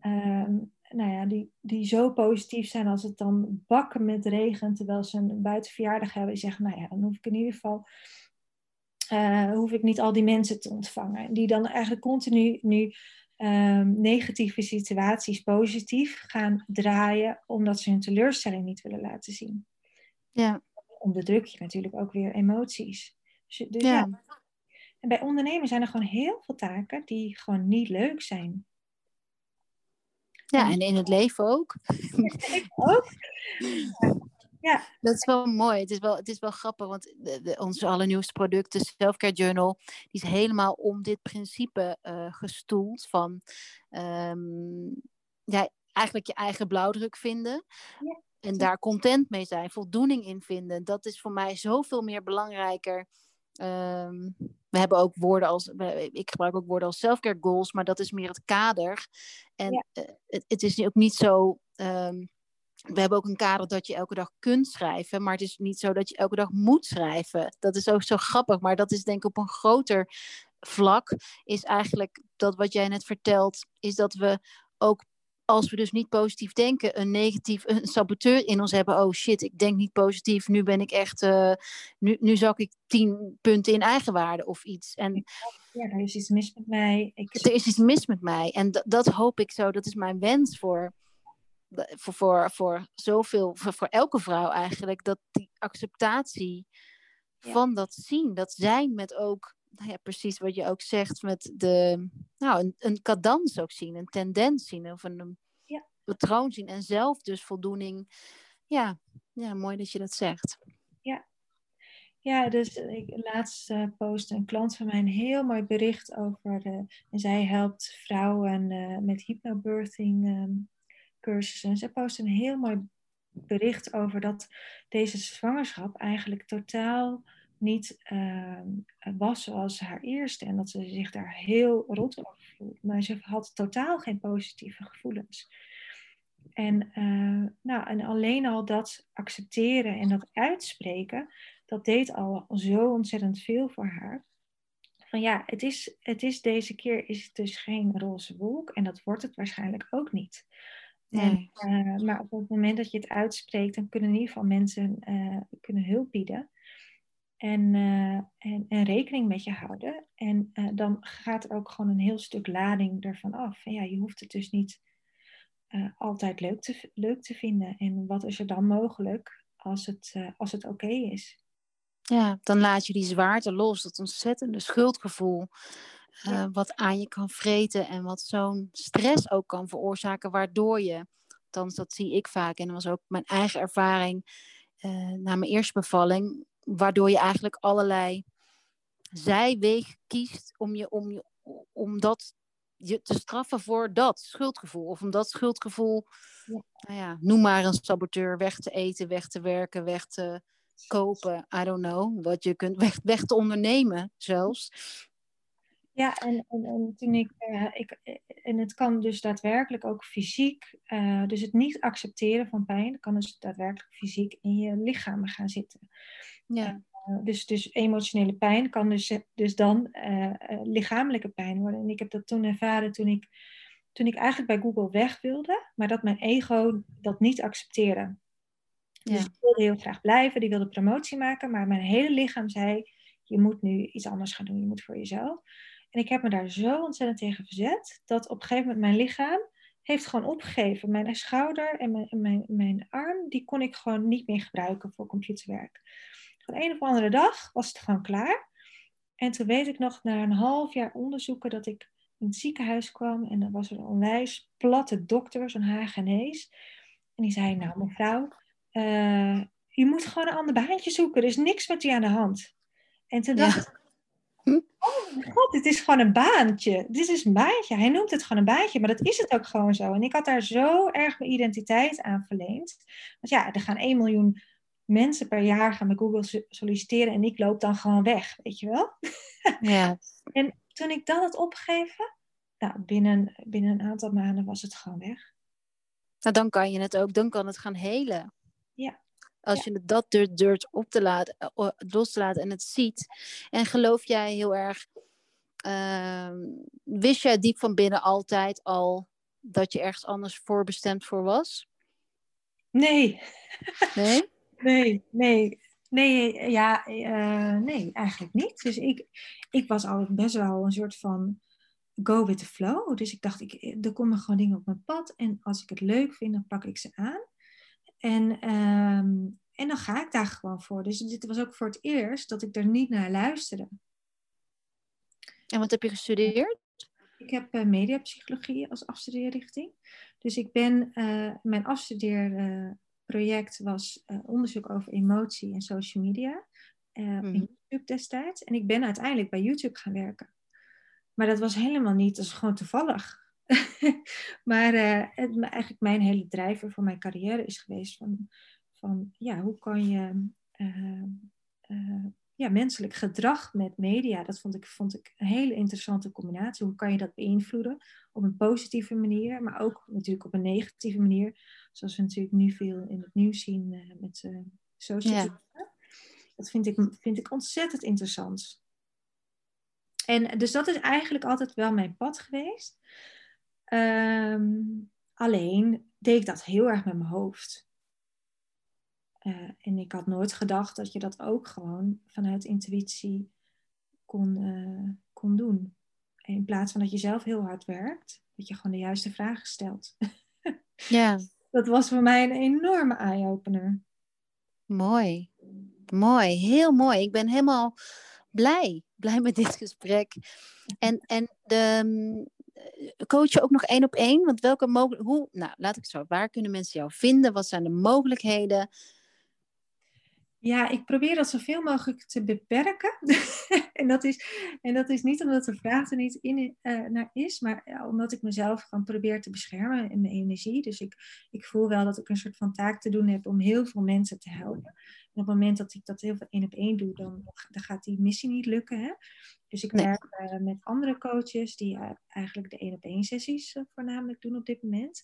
ehm, nou ja, die, die zo positief zijn als het dan bakken met regen, terwijl ze een buitenverjaardag hebben. Die zeggen, nou ja, dan hoef ik in ieder geval uh, hoef ik niet al die mensen te ontvangen. Die dan eigenlijk continu nu um, negatieve situaties positief gaan draaien, omdat ze hun teleurstelling niet willen laten zien. Ja. Onderdruk je natuurlijk ook weer emoties. Dus, dus ja. ja. En bij ondernemen zijn er gewoon heel veel taken die gewoon niet leuk zijn. Ja, en in het leven ook. ik ook. Ja. Dat is wel mooi. Het is wel, het is wel grappig, want de, de, onze allernieuwste product, de Selfcare Journal, die is helemaal om dit principe uh, gestoeld van um, ja, eigenlijk je eigen blauwdruk vinden. Ja. En daar content mee zijn, voldoening in vinden. Dat is voor mij zoveel meer belangrijker. Um, we hebben ook woorden als, ik gebruik ook woorden als selfcare goals, maar dat is meer het kader. En ja. uh, het, het, is ook niet zo. Um, we hebben ook een kader dat je elke dag kunt schrijven, maar het is niet zo dat je elke dag moet schrijven. Dat is ook zo grappig, maar dat is denk ik op een groter vlak, is eigenlijk dat wat jij net vertelt, is dat we ook als we dus niet positief denken, een negatief, een saboteur in ons hebben. Oh shit, ik denk niet positief. Nu ben ik echt, uh, nu, nu zak ik tien punten in eigenwaarde of iets. En, ja, er is iets mis met mij. Ik... Er is iets mis met mij. En dat hoop ik zo, dat is mijn wens voor voor, voor, voor zoveel, voor, voor elke vrouw eigenlijk, dat die acceptatie van dat zien, dat zijn met ook, nou ja, precies wat je ook zegt, met de, nou, een, een cadans ook zien, een tendens zien of een, ja. patroon zien en zelf dus voldoening. Ja, ja, mooi dat je dat zegt. Ja, ja, dus ik laatst uh, postte een klant van mij een heel mooi bericht over. Uh, en zij helpt vrouwen uh, met hypnobirthing um, cursussen. Ze post een heel mooi bericht over dat deze zwangerschap eigenlijk totaal niet uh, was zoals haar eerste. En dat ze zich daar heel rot over voelt. Maar ze had totaal geen positieve gevoelens. En, uh, nou, en alleen al dat accepteren en dat uitspreken, dat deed al zo ontzettend veel voor haar. Van ja, het is, het is deze keer is het dus geen roze wolk en dat wordt het waarschijnlijk ook niet. En, uh, maar op het moment dat je het uitspreekt, dan kunnen in ieder geval mensen uh, kunnen hulp bieden. En, uh, en, en, rekening met je houden. En dan gaat er ook gewoon een heel stuk lading ervan af. En ja, je hoeft het dus niet altijd leuk te, leuk te vinden. En wat is er dan mogelijk als het, als het oké is? Ja, dan laat je die zwaarte los. Dat ontzettende schuldgevoel. Uh, wat aan je kan vreten en wat zo'n stress ook kan veroorzaken, waardoor je althans dat zie ik vaak. En dat was ook mijn eigen ervaring uh, na mijn eerste bevalling. Waardoor je eigenlijk allerlei zijwegen kiest om, je, om, je, om dat je te straffen voor dat schuldgevoel. Of om dat schuldgevoel, ja. Nou ja, noem maar een saboteur, weg te eten, weg te werken, weg te kopen. I don't know. Wat je kunt, weg, weg te ondernemen zelfs. Ja, en, en, en toen ik, uh, ik, en het kan dus daadwerkelijk ook fysiek, uh, dus het niet accepteren van pijn, kan dus daadwerkelijk fysiek in je lichaam gaan zitten. Ja. Uh, dus, dus emotionele pijn kan dus, dus dan lichamelijke pijn worden. En ik heb dat toen ervaren toen ik, toen ik eigenlijk bij Google weg wilde, maar dat mijn ego dat niet accepteerde. Ja. Dus ik wilde heel graag blijven, die wilde promotie maken, maar mijn hele lichaam zei, je moet nu iets anders gaan doen, je moet voor jezelf. En ik heb me daar zo ontzettend tegen verzet, dat op een gegeven moment mijn lichaam heeft gewoon opgegeven. Mijn schouder en mijn, mijn, mijn arm, die kon ik gewoon niet meer gebruiken voor computerwerk. Van een of andere dag was het gewoon klaar. En toen weet ik nog, na een half jaar onderzoeken, dat ik in het ziekenhuis kwam. En dan was er een onwijs platte dokter, zo'n Hagenees. En die zei, nou mevrouw, uh, je moet gewoon een ander baantje zoeken. Er is niks met u aan de hand. En toen dacht ik, Oh mijn god, dit is gewoon een baantje. Dit is een baantje. Hij noemt het gewoon een baantje, maar dat is het ook gewoon zo. En ik had daar zo erg mijn identiteit aan verleend. Want ja, er gaan 1 miljoen mensen per jaar gaan met Google solliciteren en ik loop dan gewoon weg, weet je wel? Ja. en toen ik dat had opgegeven, nou, binnen, binnen een aantal maanden was het gewoon weg. Nou, dan kan je het ook, dan kan het gaan helen. Ja. Als je dat durft op te laten, eh, los te laten en het ziet. En geloof jij heel erg, uh, wist jij diep van binnen altijd al dat je ergens anders voorbestemd voor was? Nee. Nee? nee, nee. Nee, ja, uh, nee, eigenlijk niet. Dus ik, ik was altijd best wel een soort van go with the flow. Dus ik dacht, ik, er komen gewoon dingen op mijn pad. En als ik het leuk vind, dan pak ik ze aan. En, ehm, en dan ga ik daar gewoon voor. Dus dit was ook voor het eerst dat ik er niet naar luisterde. En wat heb je gestudeerd? Ik heb uh, mediapsychologie als afstudeerrichting. Dus ik ben, uh, mijn afstudeerproject was uh, onderzoek over emotie en social media. Mm. In YouTube destijds. En ik ben uiteindelijk bij YouTube gaan werken. Maar dat was helemaal niet, dat is gewoon toevallig. maar uh, het, eigenlijk mijn hele drijver voor mijn carrière is geweest van, van ja, hoe kan je uh, uh, ja, menselijk gedrag met media, dat vond ik, vond ik een hele interessante combinatie. Hoe kan je dat beïnvloeden op een positieve manier, maar ook natuurlijk op een negatieve manier, zoals we natuurlijk nu veel in het nieuws zien met social media. Dat vind ik, vind ik ontzettend interessant. En dus dat is eigenlijk altijd wel mijn pad geweest. Um, alleen deed ik dat heel erg met mijn hoofd. Uh, en ik had nooit gedacht dat je dat ook gewoon vanuit intuïtie kon, uh, kon doen. En in plaats van dat je zelf heel hard werkt, dat je gewoon de juiste vragen stelt. ja. Dat was voor mij een enorme eye-opener. Mooi. Mooi, heel mooi. Ik ben helemaal blij, blij met dit gesprek. En, en de, coach je ook nog één op één? Want welke hoe, nou laat ik het zo, waar kunnen mensen jou vinden? Wat zijn de mogelijkheden? Ja, ik probeer dat zoveel mogelijk te beperken. en, dat is, en dat is niet omdat de vraag er niet in, uh, naar is, maar ja, omdat ik mezelf gewoon probeer te beschermen in mijn energie. Dus ik, ik voel wel dat ik een soort van taak te doen heb om heel veel mensen te helpen. En op het moment dat ik dat heel veel één op één doe, dan, dan gaat die missie niet lukken. Hè? Dus ik werk uh, met andere coaches die uh, eigenlijk de één op één sessies voornamelijk doen op dit moment.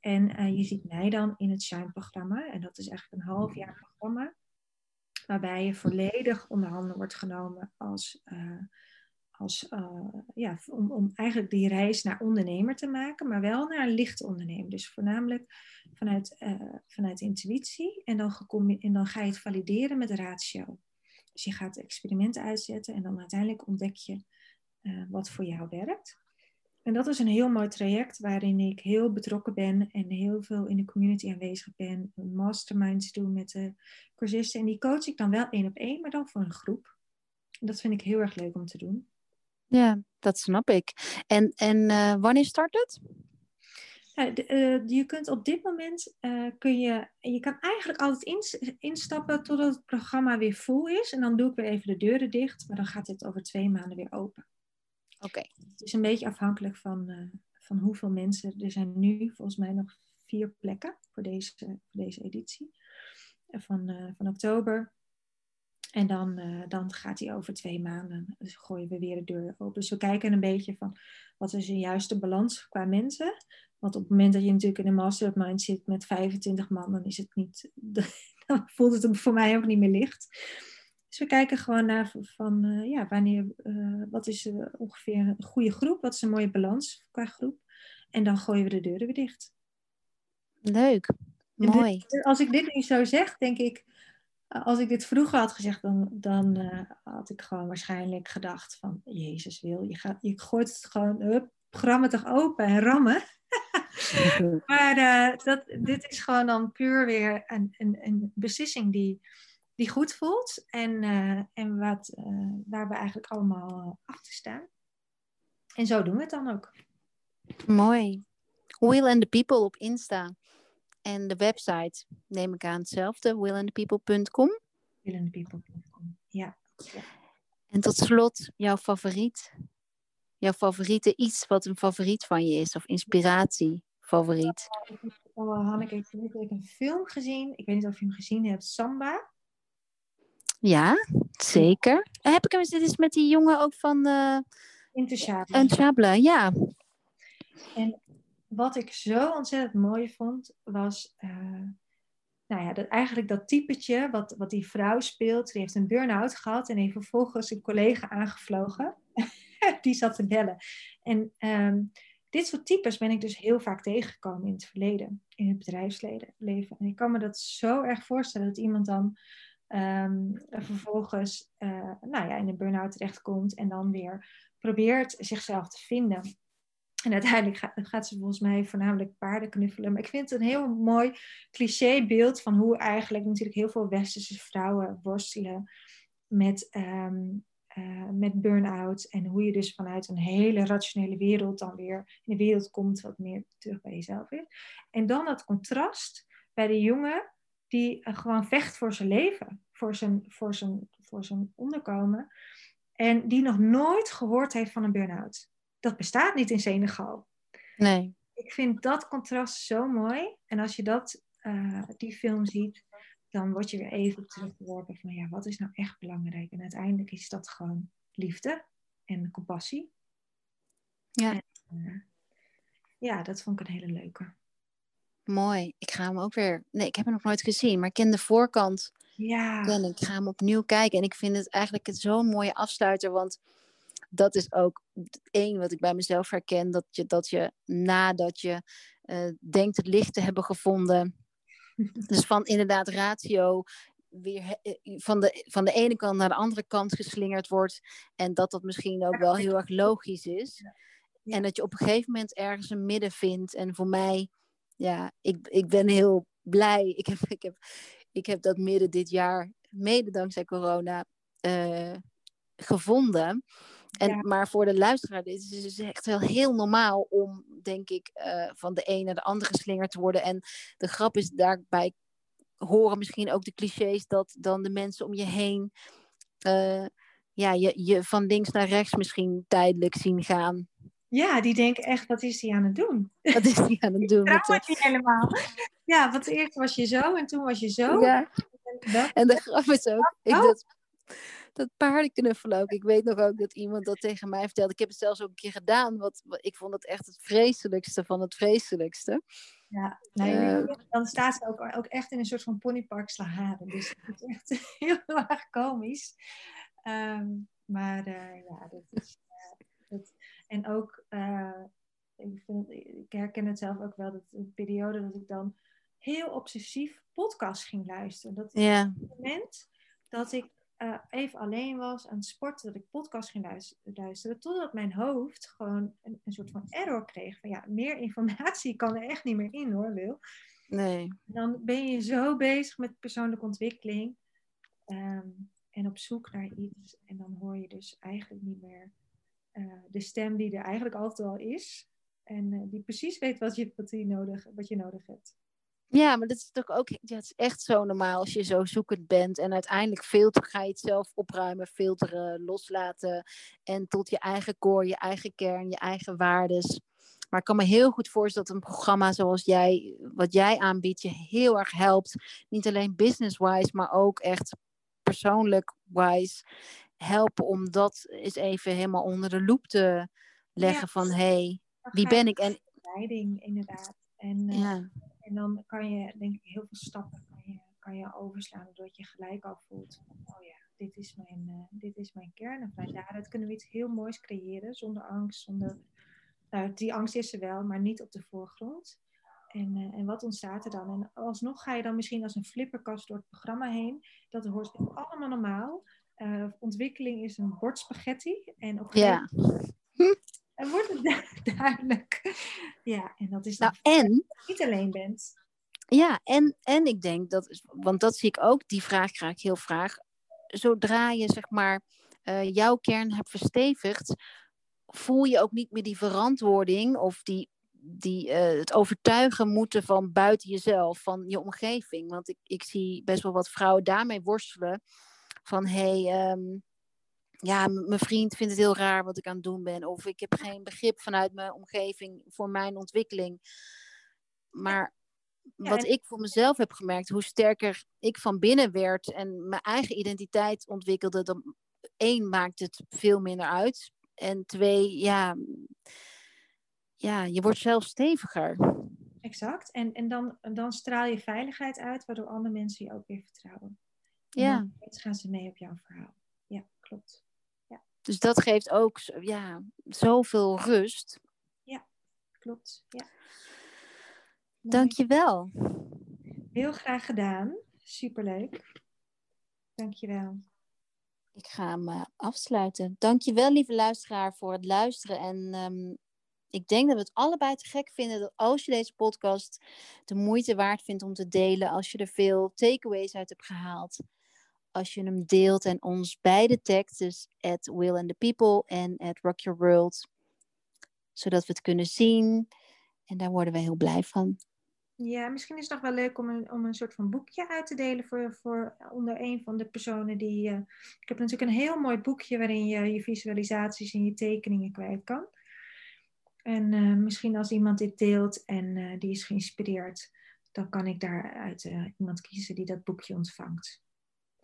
En je ziet mij dan in het Shine-programma. En dat is eigenlijk een half jaar programma waarbij je volledig onder handen wordt genomen als, als uh, ja, om, om eigenlijk die reis naar ondernemer te maken, maar wel naar een licht ondernemer. Dus voornamelijk vanuit, uh, vanuit intuïtie en dan, en dan ga je het valideren met ratio. Dus je gaat experimenten uitzetten en dan uiteindelijk ontdek je wat voor jou werkt. En dat is een heel mooi traject waarin ik heel betrokken ben en heel veel in de community aanwezig ben. Masterminds doe met de cursisten. En die coach ik dan wel één op één, maar dan voor een groep. En dat vind ik heel erg leuk om te doen. Ja, dat snap ik. En, en uh, wanneer start het? uh, je kunt op dit moment, uh, kun je, je kan eigenlijk altijd instappen totdat het programma weer vol is. En dan doe ik weer even de deuren dicht, maar dan gaat het over twee maanden weer open. Oké. Het is een beetje afhankelijk van, van hoeveel mensen. Er zijn nu volgens mij nog vier plekken voor deze, voor deze editie van, van oktober. En dan, uh, dan gaat hij over twee maanden. Dus gooien we weer de deur open. Dus we kijken een beetje van wat is de juiste balans qua mensen. Want op het moment dat je natuurlijk in een mastermind zit met 25 man, dan is het niet. Dan voelt het voor mij ook niet meer licht. Dus we kijken gewoon naar van uh, ja, wanneer, uh, wat is ongeveer een goede groep, wat is een mooie balans qua groep. En dan gooien we de deuren weer dicht. Leuk, mooi. Dit, als ik dit nu zo zeg, denk ik, als ik dit vroeger had gezegd, dan, dan uh, had ik gewoon waarschijnlijk gedacht van, Jezus wil, je, gaat, je gooit het gewoon, hup, toch open en rammen. maar uh, dat, dit is gewoon dan puur weer een, een, een beslissing die, die goed voelt en, uh, en wat, waar we eigenlijk allemaal achter staan. En zo doen we het dan ook. Mooi. Will and the People op Insta. En de website neem ik aan hetzelfde, willandthepeople.com. Willandthepeople.com, ja. ja. En tot slot, jouw favoriet? Jouw favoriete iets wat een favoriet van je is, of inspiratie favoriet? Oh, Hanneke, ik heb een film gezien. Ik weet niet of je hem gezien hebt, Samba. Ja, zeker. Heb ik hem, dit is met die jongen ook van... Uh, Intouchable. ja. En wat ik zo ontzettend mooi vond, was uh, nou ja, dat, eigenlijk dat typetje wat, wat die vrouw speelt. Die heeft een burn-out gehad en heeft vervolgens een collega aangevlogen. die zat te bellen. En um, dit soort types ben ik dus heel vaak tegengekomen in het verleden, in het bedrijfsleven. En ik kan me dat zo erg voorstellen dat iemand dan um, vervolgens uh, nou ja, in een burn-out terechtkomt en dan weer probeert zichzelf te vinden. En uiteindelijk gaat, ze volgens mij voornamelijk paarden knuffelen. Maar ik vind het een heel mooi clichébeeld van hoe eigenlijk natuurlijk heel veel westerse vrouwen worstelen met, um, uh, met burn-out. En hoe je dus vanuit een hele rationele wereld dan weer in de wereld komt wat meer terug bij jezelf is. En dan dat contrast bij de jongen die uh, gewoon vecht voor zijn leven, voor zijn, voor, zijn, voor zijn onderkomen. En die nog nooit gehoord heeft van een burn-out dat bestaat niet in Senegal. Nee. Ik vind dat contrast zo mooi. En als je dat, uh, die film ziet, dan word je weer even teruggeworpen van ja, wat is nou echt belangrijk? En uiteindelijk is dat gewoon liefde en compassie. Ja. En, uh, ja, dat vond ik een hele leuke. Mooi. Ik ga hem ook weer. Nee, ik heb hem nog nooit gezien, maar ik ken de voorkant. Ja. En ik ga hem opnieuw kijken. En ik vind het eigenlijk zo'n mooie afsluiter, want dat is ook één wat ik bij mezelf herken. Dat je, dat je nadat je uh, denkt het licht te hebben gevonden. dus van inderdaad ratio weer eh, van de, van de ene kant naar de andere kant geslingerd wordt. En dat dat misschien ook wel heel erg logisch is. En dat je op een gegeven moment ergens een midden vindt. En voor mij, ja, ik, ik ben heel blij. Ik heb, ik, heb, ik heb dat midden dit jaar, mede dankzij corona, uh, gevonden. En, Maar voor de luisteraar is het dus echt wel heel normaal om, denk ik, uh, van de een naar de andere geslingerd te worden. En de grap is daarbij horen misschien ook de clichés dat dan de mensen om je heen uh, ja, je, je van links naar rechts misschien tijdelijk zien gaan. Ja, die denken echt, wat is hij aan het doen? Wat is hij aan het doen? Dat met niet helemaal. Ja, want eerst was je zo en toen was je zo. Ja. En de grap is ook, ik, dat, dat paardenknuffelen ook. Ik weet nog ook dat iemand dat tegen mij vertelde. Ik heb het zelfs ook een keer gedaan. Wat, ik vond het echt het vreselijkste van het vreselijkste. Ja, nee, uh, dan staat ze ook, ook echt in een soort van ponypark Slagade. Dus het is echt heel erg komisch. Um, maar uh, ja, dat is... Uh, dat, en ook, ik, vind, ik herken het zelf ook wel, dat een periode dat ik dan heel obsessief podcast ging luisteren. Dat is het moment dat ik uh, even alleen was aan het sporten, dat ik podcast ging luisteren, totdat mijn hoofd gewoon een, een, soort van error kreeg. Van ja, meer informatie kan er echt niet meer in hoor, Wil. Nee. Dan ben je zo bezig met persoonlijke ontwikkeling um, en op zoek naar iets. En dan hoor je dus eigenlijk niet meer uh, de stem die er eigenlijk altijd al is. En eh, die precies weet wat je, wat, nodig, wat je nodig hebt. Ja, maar dat is toch ook ja, het is echt zo normaal als je zo zoekend bent. En uiteindelijk filteren, ga je het zelf opruimen, filteren, loslaten. En tot je eigen core, je eigen kern, je eigen waardes. Maar ik kan me heel goed voorstellen dat een programma zoals jij, wat jij aanbiedt, je heel erg helpt. Niet alleen business-wise, maar ook echt persoonlijk-wise. Helpen om dat eens even helemaal onder de loep te leggen van hé, hey, wie ben ik? En leiding inderdaad. En, uh, ja. En dan kan je, denk ik, heel veel stappen kan je, kan je overslaan, doordat je gelijk al voelt van, oh ja, dit is mijn, uh, dit is mijn kern. En vanuit daaruit kunnen we iets heel moois creëren, zonder angst, zonder nou, die angst is er wel, maar niet op de voorgrond. En, uh, en wat ontstaat er dan? En alsnog ga je dan misschien als een flipperkast door het programma heen. Dat hoort allemaal normaal. Uh, ontwikkeling is een bord spaghetti. En op ja. En wordt het duidelijk. Ja, en dat is nou, en, je niet alleen bent. Ja, en, en ik denk dat, want dat zie ik ook, die vraag ga ik heel graag. Zodra je zeg maar uh, jouw kern hebt verstevigd, voel je ook niet meer die verantwoording of die, die, uh, het overtuigen moeten van buiten jezelf, van je omgeving. Want ik, ik zie best wel wat vrouwen daarmee worstelen. Van hé, hey, um, ja, mijn vriend vindt het heel raar wat ik aan het doen ben. Of ik heb geen begrip vanuit mijn omgeving voor mijn ontwikkeling. Maar wat ik voor mezelf heb gemerkt, hoe sterker ik van binnen werd en mijn eigen identiteit ontwikkelde, dan één maakt het veel minder uit. En twee, ja, ja je wordt zelf steviger. Exact. En, en dan, dan straal je veiligheid uit, waardoor andere mensen je ook weer vertrouwen. ja. Dan gaan ze mee op jouw verhaal. Ja, klopt. Dus dat geeft ook ja, zoveel rust. Ja, klopt. Ja. Dankjewel. Heel graag gedaan. Superleuk. Dankjewel. Ik ga hem uh, afsluiten. Dankjewel, lieve luisteraar, voor het luisteren. En um, ik denk dat we het allebei te gek vinden dat als je deze podcast de moeite waard vindt om te delen, als je er veel takeaways uit hebt gehaald, als je hem deelt en ons beide tagt, dus at Will and the People en at Rock Your World, zodat we het kunnen zien. En daar worden we heel blij van. Ja, misschien is het nog wel leuk om een, om een soort van boekje uit te delen voor, voor onder een van de personen die. Uh, ik heb natuurlijk een heel mooi boekje waarin je je visualisaties en je tekeningen kwijt kan. En uh, misschien als iemand dit deelt en uh, die is geïnspireerd, dan kan ik daaruit iemand kiezen die dat boekje ontvangt.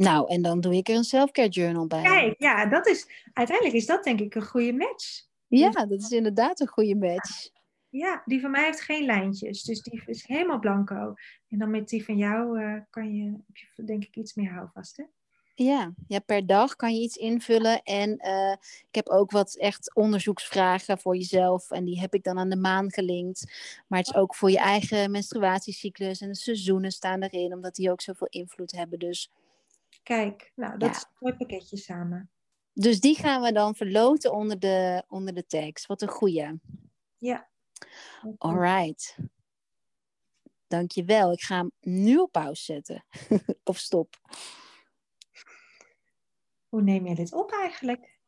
Nou, en dan doe ik er een selfcare journal bij. Kijk, ja, dat is, uiteindelijk is dat denk ik een goede match. Ja, dat is inderdaad een goede match. Ja, die van mij heeft geen lijntjes, dus die is helemaal blanco. En dan met die van jou uh, kan je, heb je denk ik iets meer houvast, hè? Ja, ja, per dag kan je iets invullen. En uh, ik heb ook wat echt onderzoeksvragen voor jezelf. En die heb ik dan aan de maan gelinkt. Maar het is ook voor je eigen menstruatiecyclus. En de seizoenen staan erin, omdat die ook zoveel invloed hebben. Dus Kijk, nou, dat ja. is een mooi pakketje samen. Dus die gaan we dan verloten onder de, onder de tags. Wat een goeie. Ja. Alright. Dankjewel. Ik ga hem nu op pauze zetten. of stop. Hoe neem je dit op eigenlijk?